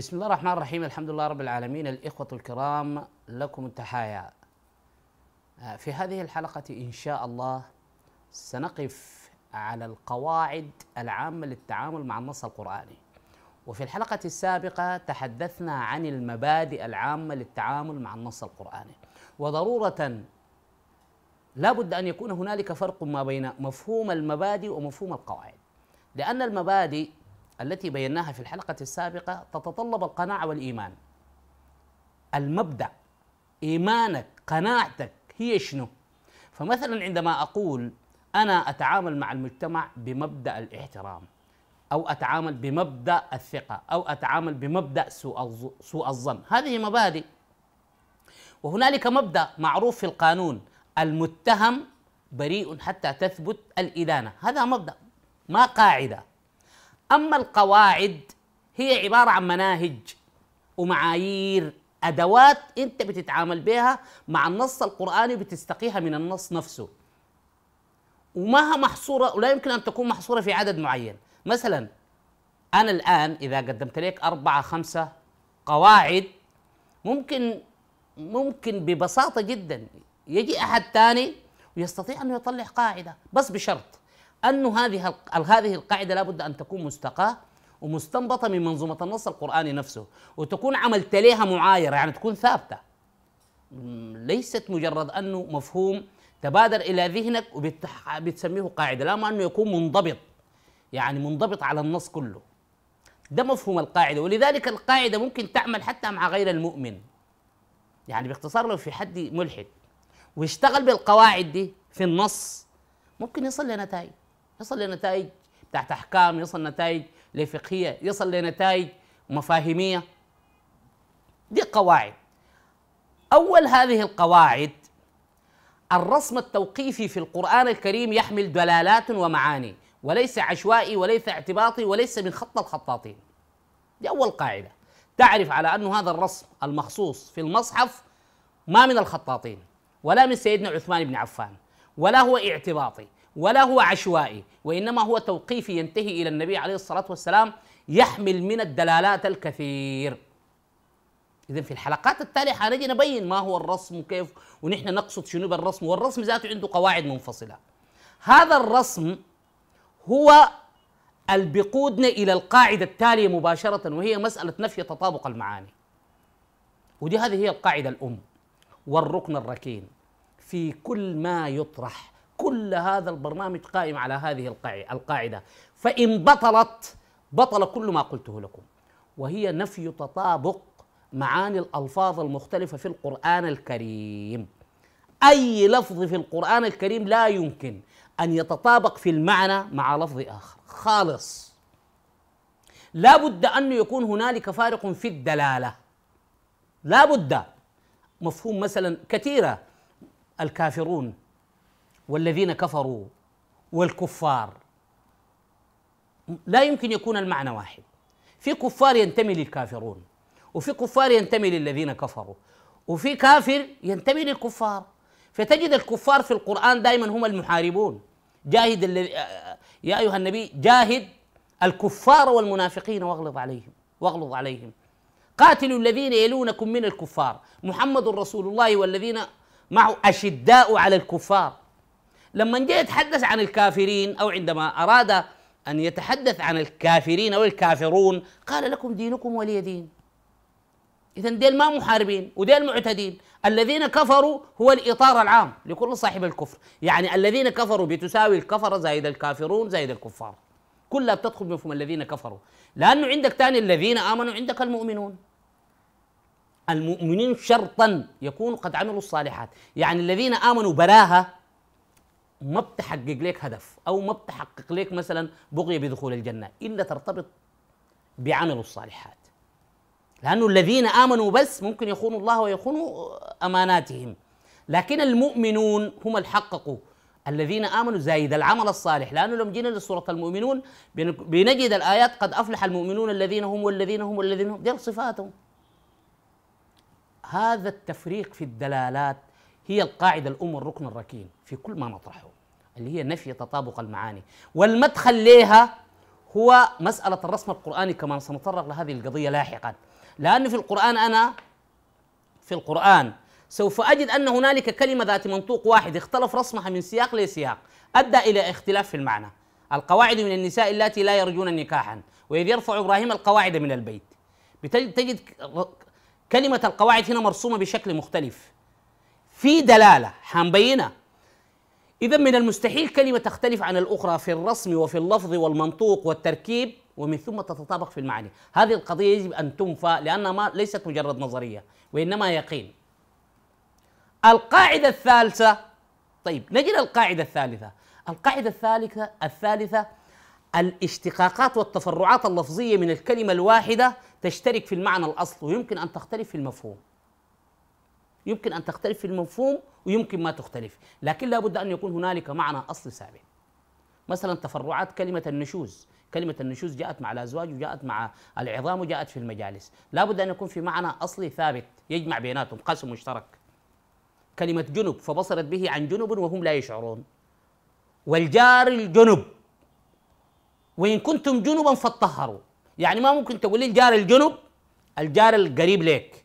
بسم الله الرحمن الرحيم الحمد لله رب العالمين. الإخوة الكرام لكم التحايا. آه، في هذه الحلقة إن شاء الله سنقف على القواعد العامة للتعامل مع النص القرآني. وفي الحلقة السابقة تحدثنا عن المبادئ العامة للتعامل مع النص القرآني. وضرورة لا بد أن يكون هنالك فرق ما بين مفهوم المبادئ ومفهوم القواعد. لأن المبادئ التي بيناها في الحلقة السابقة تتطلب القناعة والإيمان. المبدأ إيمانك قناعتك هي شنو؟ فمثلا عندما أقول أنا أتعامل مع المجتمع بمبدأ الاحترام أو أتعامل بمبدأ الثقة أو أتعامل بمبدأ سوء سوء الظن هذه مبادئ. وهنالك مبدأ معروف في القانون المتهم بريء حتى تثبت الإدانة. هذا مبدأ ما قاعدة. أما القواعد هي عبارة عن مناهج ومعايير أدوات أنت بتتعامل بها مع النص القرآني بتستقيها من النص نفسه. وما محصورة ولا يمكن أن تكون محصورة في عدد معين. مثلا أنا الآن إذا قدمت لك أربعة خمسة قواعد ممكن ممكن ببساطة جدا يجي أحد ثاني ويستطيع أن يطلع قاعدة بس بشرط أن هذه هذه القاعدة لابد أن تكون مستقاة ومستنبطة من منظومة النص القرآني نفسه وتكون عملت لها معايرة يعني تكون ثابتة. ليست مجرد أنه مفهوم تبادر إلى ذهنك وبتسميه قاعدة لا أنه يكون منضبط يعني منضبط على النص كله. ده مفهوم القاعدة ولذلك القاعدة ممكن تعمل حتى مع غير المؤمن. يعني باختصار لو في حد ملحد واشتغل بالقواعد دي في النص ممكن يصل لنتائج. يصل لنتائج بتاعت أحكام يصل نتائج لفقهية يصل لنتائج مفاهيمية. دي قواعد. أول هذه القواعد الرسم التوقيفي في القرآن الكريم يحمل دلالات ومعاني وليس عشوائي وليس اعتباطي وليس من خط الخطاطين. دي أول قاعدة. تعرف على أن هذا الرسم المخصوص في المصحف ما من الخطاطين ولا من سيدنا عثمان بن عفان ولا هو اعتباطي. ولا هو عشوائي وإنما هو توقيفي ينتهي إلى النبي عليه الصلاة والسلام يحمل من الدلالات الكثير. اذا في الحلقات التالية حنجي نبين ما هو الرسم وكيف ونحن نقصد شنو بالرسم والرسم ذاته عنده قواعد منفصلة. هذا الرسم هو اللي بيقودنا إلى القاعدة التالية مباشرة وهي مسألة نفي تطابق المعاني. ودي هذه هي القاعدة الأم والركن الركين في كل ما يطرح كل هذا البرنامج قائم على هذه القاعده فإن بطلت بطل كل ما قلته لكم. وهي نفي تطابق معاني الألفاظ المختلفة في القرآن الكريم. أي لفظ في القرآن الكريم لا يمكن أن يتطابق في المعنى مع لفظ آخر. خالص. لا بد أن يكون هنالك فارق في الدلالة. لا بد. مفهوم مثلا كثيرة. الكافرون والذين كفروا والكفار. لا يمكن يكون المعنى واحد. في كفار ينتمي للكافرون وفي كفار ينتمي للذين كفروا وفي كافر ينتمي للكفار. فتجد الكفار في القرآن دائما هم المحاربون. جاهد يا أيها النبي جاهد الكفار والمنافقين واغلظ عليهم واغلظ عليهم. قاتلوا الذين يلونكم من الكفار. محمد رسول الله والذين معه أشداء على الكفار. لما جاء يتحدث عن الكافرين أو عندما أراد أن يتحدث عن الكافرين أو الكافرون قال لكم دينكم ولي دين. اذا ديل ما محاربين وديل معتدين. الذين كفروا هو الإطار العام لكل صاحب الكفر. يعني الذين كفروا بتساوي الكفر زائد الكافرون زائد الكفار. كلها بتدخل بمفهوم الذين كفروا. لأنه عندك ثاني الذين آمنوا عندك المؤمنون. المؤمنين شرطا يكونوا قد عملوا الصالحات. يعني الذين آمنوا براها ما بتحقق لك هدف أو ما بتحقق لك مثلا بغيه بدخول الجنة إلا ترتبط بعمل الصالحات. لأنه الذين آمنوا بس ممكن يخونوا الله ويخونوا أماناتهم. لكن المؤمنون هم اللي حققوا الذين آمنوا زايد العمل الصالح. لأنه لما جينا لسورة المؤمنون بنجد الآيات قد أفلح المؤمنون الذين هم والذين هم والذين هم. دي صفاتهم. هذا التفريق في الدلالات هي القاعدة الأم الركن الركين في كل ما نطرحه اللي هي نفي تطابق المعاني. والمدخل لها هو مسألة الرسم القرآني كما سنتطرق لهذه القضية لاحقا. لأن في القرآن أنا في القرآن سوف أجد أن هنالك كلمة ذات منطوق واحد اختلف رسمها من سياق لسياق. أدى إلى اختلاف في المعنى. القواعد من النساء اللاتي لا يرجون نكاحا وإذ يرفع إبراهيم القواعد من البيت. تجد كلمة القواعد هنا مرسومة بشكل مختلف. في دلالة حنبينها إذا من المستحيل كلمة تختلف عن الأخرى في الرسم وفي اللفظ والمنطوق والتركيب ومن ثم تتطابق في المعاني هذه القضية يجب أن تنفى لأنها ما ليست مجرد نظرية وإنما يقين. القاعدة الثالثة طيب نجد القاعدة الثالثة. القاعدة الثالثة الثالثة الاشتقاقات والتفرعات اللفظية من الكلمة الواحدة تشترك في المعنى الأصل ويمكن أن تختلف في المفهوم. يمكن أن تختلف في المفهوم ويمكن ما تختلف لكن لا بد أن يكون هنالك معنى أصل ثابت مثلا تفرعات كلمة النشوز كلمة النشوز جاءت مع الأزواج وجاءت مع العظام وجاءت في المجالس. لا بد أن يكون في معنى أصلي ثابت يجمع بيناتهم قسم مشترك. كلمة جنب فبصرت به عن جنب وهم لا يشعرون. والجار الجنب وإن كنتم جنبا فطهروا يعني ما ممكن تقول لي الجار الجنب؟ الجار القريب لك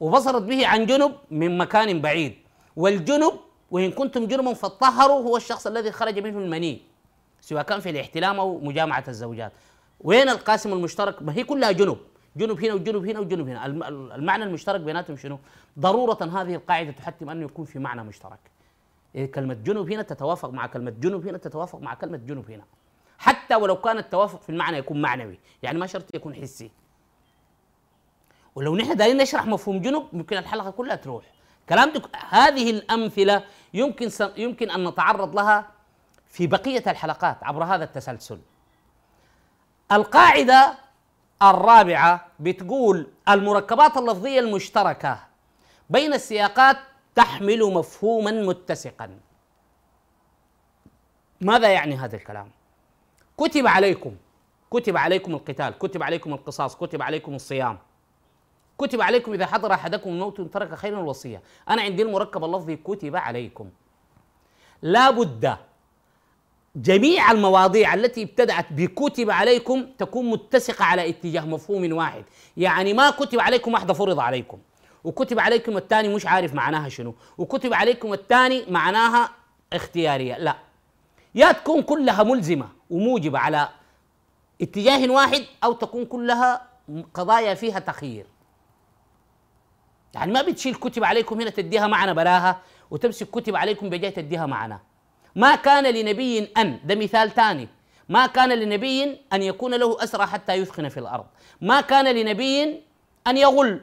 وبصرت به عن جنب من مكان بعيد. والجنب وإن كنتم جنبا فطهروا هو الشخص الذي خرج منه المني سواء كان في الاحتلام أو مجامعة الزوجات. وين القاسم المشترك؟ ما هي كلها جنب. جنب هنا وجنب هنا وجنب هنا. المعنى المشترك بيناتهم شنو؟ ضرورة هذه القاعدة تحتم أنه يكون في معنى مشترك. إيه كلمة جنب هنا تتوافق مع كلمة جنب هنا تتوافق مع كلمة جنب هنا. حتى ولو كان التوافق في المعنى يكون معنوي. يعني ما شرط يكون حسي. ولو نحن دايرين نشرح مفهوم جنب ممكن الحلقة كلها تروح. كلام دك... هذه الأمثلة يمكن س... يمكن أن نتعرض لها في بقية الحلقات عبر هذا التسلسل. القاعدة الرابعة بتقول المركبات اللفظية المشتركة بين السياقات تحمل مفهوما متسقا. ماذا يعني هذا الكلام؟ كتب عليكم كتب عليكم القتال كتب عليكم القصاص كتب عليكم الصيام. كتب عليكم إذا حضر أحدكم الموت ترك خيرا الوصيه أنا عندي المركب اللفظي كتب عليكم. لا بد جميع المواضيع التي ابتدأت بكتب عليكم تكون متسقة على اتجاه مفهوم واحد. يعني ما كتب عليكم واحدة فرض عليكم. وكتب عليكم الثاني مش عارف معناها شنو. وكتب عليكم الثاني معناها اختيارية. لا. يا تكون كلها ملزمة وموجبة على اتجاه واحد أو تكون كلها قضايا فيها تخيير. يعني ما بتشيل كتب عليكم هنا تديها معنى براها وتمسك كتب عليكم بجاي تديها معنى ما كان لنبي أن ده مثال ثاني ما كان لنبي أن يكون له أسرى حتى يثخن في الأرض. ما كان لنبي أن يغل.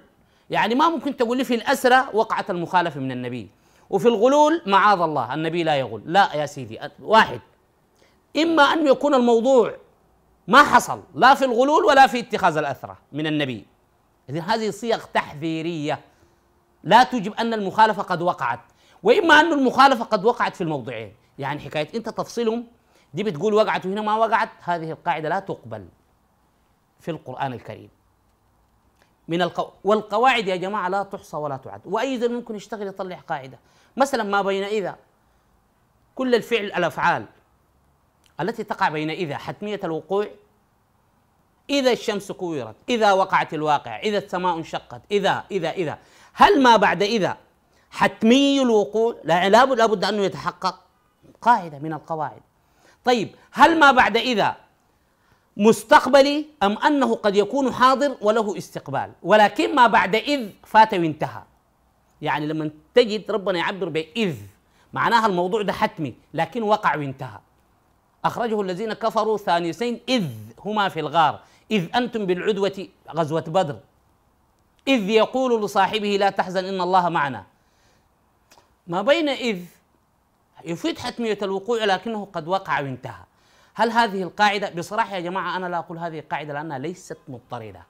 يعني ما ممكن تقول لي في الأسرى وقعت المخالفة من النبي. وفي الغلول معاذ الله النبي لا يغل. لا يا سيدي واحد. إما أن يكون الموضوع ما حصل لا في الغلول ولا في اتخاذ الأثرى من النبي. إذن هذه صيغ تحذيرية. لا توجب أن المخالفة قد وقعت وإما أن المخالفة قد وقعت في الموضعين. يعني حكاية أنت تفصلهم دي بتقول وقعت وهنا ما وقعت هذه القاعدة لا تقبل في القرآن الكريم. من القو... والقواعد يا جماعة لا تحصى ولا تعد. وأي زلمة ممكن يشتغل يطلع قاعدة. مثلا ما بين إذا كل الفعل الأفعال التي تقع بين إذا حتمية الوقوع إذا الشمس كورت إذا وقعت الواقع إذا السماء انشقت إذا إذا إذا. هل ما بعد إذا حتمي الوقوع؟ لا لابد لابد أنه يتحقق قاعدة من القواعد. طيب هل ما بعد إذا مستقبلي أم أنه قد يكون حاضر وله استقبال؟ ولكن ما بعد إذ فات وانتهى. يعني لما تجد ربنا يعبر بإذ معناها الموضوع ده حتمي لكن وقع وانتهى. أخرجه الذين كفروا ثانيسين إذ هما في الغار. إذ أنتم بالعدوة غزوة بدر. إذ يقول لصاحبه لا تحزن إن الله معنا. ما بين إذ يفيد حتمية الوقوع لكنه قد وقع وانتهى. هل هذه القاعدة بصراحة يا جماعة أنا لا أقول هذه القاعدة لأنها ليست مضطردة.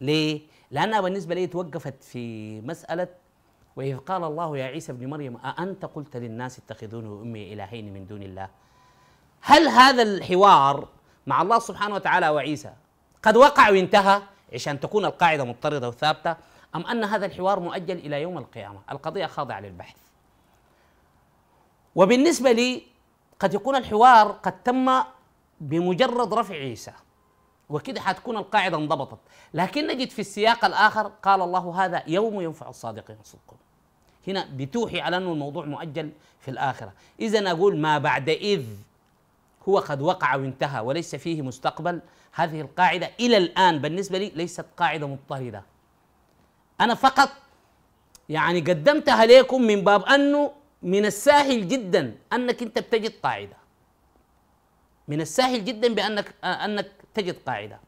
ليه؟ لأنها بالنسبة لي توقفت في مسألة وإذ قال الله يا عيسى ابن مريم أأنت قلت للناس اتخذوني وأمي إلهين من دون الله؟ هل هذا الحوار مع الله سبحانه وتعالى وعيسى قد وقع وانتهى؟ عشان تكون القاعدة مضطردة وثابتة أم أن هذا الحوار مؤجل إلى يوم القيامة. القضية خاضعة للبحث. وبالنسبة لي قد يكون الحوار قد تم بمجرد رفع عيسى وكده حتكون القاعدة انضبطت. لكن نجد في السياق الآخر قال الله هذا يوم ينفع الصادقين صدقهم هنا بتوحي على أنه الموضوع مؤجل في الآخرة. إذا أقول ما بعد إذ هو قد وقع وانتهى وليس فيه مستقبل. هذه القاعدة إلى الآن بالنسبة لي ليست قاعدة مضطردة أنا فقط يعني قدمتها لكم من باب أنه من السهل جدا أنك أنت بتجد قاعدة. من السهل جدا بأنك أنك تجد قاعدة.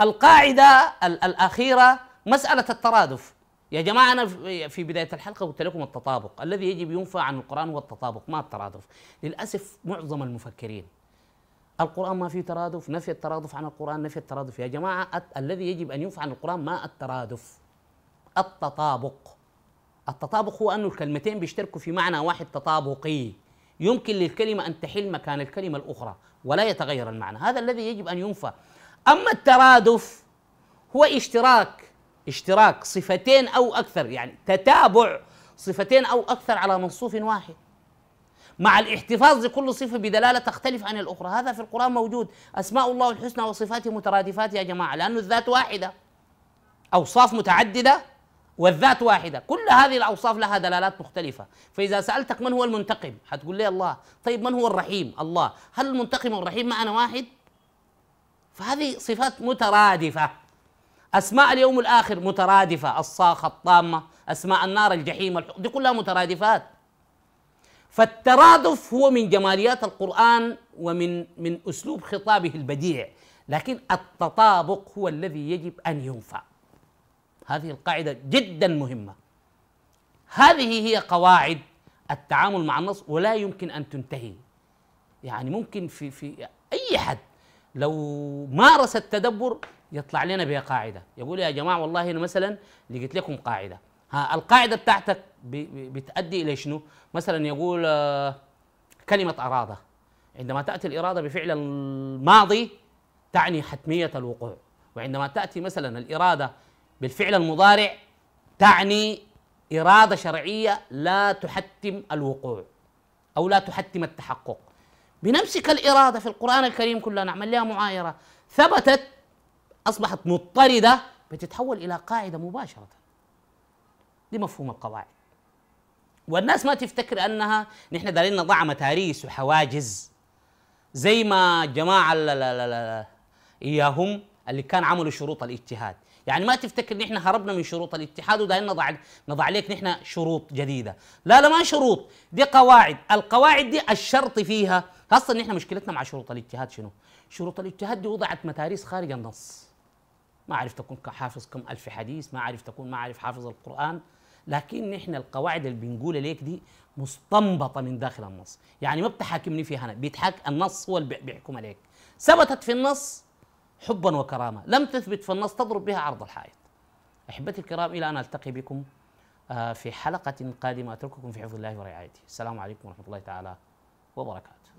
القاعدة الأخيرة مسألة الترادف. يا جماعة أنا في بداية الحلقة قلت لكم التطابق. الذي يجب ينفى عن القرآن هو التطابق ما الترادف. للأسف معظم المفكرين. القرآن ما فيه ترادف نفي الترادف عن القرآن نفي الترادف. يا جماعة الذي يجب أن ينفى عن القرآن ما الترادف؟ التطابق. التطابق هو أن الكلمتين بيشتركوا في معنى واحد تطابقي. يمكن للكلمة أن تحل مكان الكلمة الأخرى ولا يتغير المعنى. هذا الذي يجب أن ينفى أما الترادف هو اشتراك اشتراك صفتين أو أكثر يعني تتابع صفتين أو أكثر على منصوف واحد. مع الاحتفاظ لكل صفة بدلالة تختلف عن الأخرى. هذا في القرآن موجود. أسماء الله الحسنى وصفاته مترادفات يا جماعة. لأن الذات واحدة. أوصاف متعددة والذات واحدة. كل هذه الأوصاف لها دلالات مختلفة. فإذا سألتك من هو المنتقم حتقول لي الله. طيب من هو الرحيم؟ الله. هل المنتقم والرحيم معنا واحد؟ فهذه صفات مترادفة. أسماء اليوم الآخر مترادفة الصاخة الطامة أسماء النار الجحيم دي كلها مترادفات. فالترادف هو من جماليات القرآن ومن من أسلوب خطابه البديع لكن التطابق هو الذي يجب أن ينفع. هذه القاعدة جدا مهمة. هذه هي قواعد التعامل مع النص ولا يمكن أن تنتهي. يعني ممكن في في أي حد لو مارس التدبر يطلع لنا بها قاعدة. يقول يا جماعة والله أنا مثلا لقيت لكم قاعدة. ها القاعدة بتاعتك بتأدي إلى شنو؟ مثلا يقول آه، كلمة أرادة. عندما تأتي الإرادة بفعل الماضي تعني حتمية الوقوع. وعندما تأتي مثلا الإرادة بالفعل المضارع تعني إرادة شرعية لا تحتم الوقوع أو لا تحتم التحقق. بنفسك الإرادة في القرآن الكريم كلها نعمل لها معايرة. ثبتت أصبحت مضطردة بتتحول إلى قاعدة مباشرة. دي مفهوم القواعد. والناس ما تفتكر أنها نحن دارين نضع متاريس وحواجز زي ما جماعة لا لا لا لا إياهم اللي كان عملوا شروط الاجتهاد. يعني ما تفتكر نحن هربنا من شروط الاتحاد ودايما نضع نضع لك نحن شروط جديدة. لا لا ما شروط. دي قواعد. القواعد دي الشرط فيها. أصلا نحن مشكلتنا مع شروط الاجتهاد شنو؟ شروط الاجتهاد دي وضعت متاريس خارج النص. ما عرفت تكون حافظ كم ألف حديث ما عرف تكون ما عرف حافظ القرآن. لكن نحن القواعد اللي بنقولها ليك دي مستنبطة من داخل النص. يعني ما بتحاكمني فيها أنا بيتحاك النص هو اللي بيحكم عليك ثبتت في النص حبا وكرامة. لم تثبت في النص تضرب بها عرض الحائط. أحبتي الكرام إلى أن ألتقي بكم آه، في حلقة قادمة. أترككم في حفظ الله ورعايته. السلام عليكم ورحمة الله تعالى وبركاته.